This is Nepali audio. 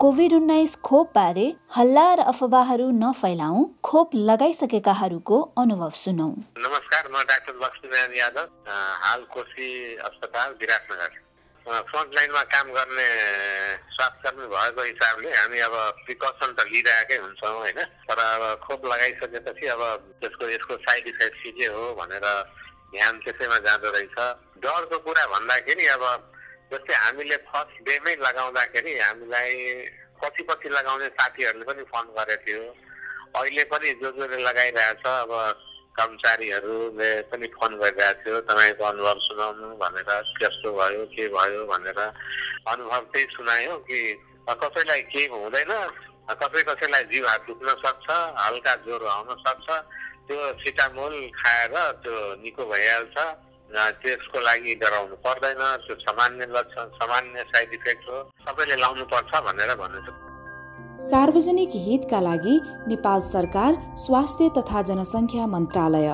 कोभिड उन्नाइस खोपबारे हल्ला र अफवाहहरू नफैलाऊ खोप लगाइसकेकाहरूको अनुभव सुनौ। नमस्कार म डाक्टर लक्ष्मीनारायण यादव हाल कोशी अस्पताल विराटनगर। फ्रन्ट लाइनमा काम गर्ने स्वास्थ्यकर्मी भएको हिसाबले हामी अब प्रिकसन त लिइरहेकै हुन्छौँ होइन? तर अब खोप लगाइसकेपछि अब त्यसको यसको साइड इफेक्ट के के हो भनेर ध्यान त्यसैमा जाँदो रहेछ। डरको कुरा भन्दाखेरि अब जस्तै हामीले फर्स्ट डेमै लगाउँदाखेरि हामीलाई पछि पछि लगाउने साथीहरूले पनि फोन गरेको थियो। अहिले पनि जो जसले लगाइरहेछ अब कर्मचारीहरूले पनि फोन गरिरहेको थियो तपाईँको अनुभव सुनाउनु भनेर कस्तो भयो के भयो भनेर। अनुभव त्यही सुनायो कि कसैलाई केही हुँदैन कसै कसैलाई जिउ हात दुख्न सक्छ हल्का ज्वरो आउन सक्छ। त्यो सिटामोल खाएर त्यो निको भइहाल्छ। त्यसको लागि डराउनु पर्दैन त्यो सामान्य लक्षण सामान्य साइड इफेक्ट हो। सबैले लाउनु पर्छ भनेर भन्नु सार्वजनिक हितका लागि नेपाल सरकार स्वास्थ्य तथा जनसङ्ख्या मन्त्रालय।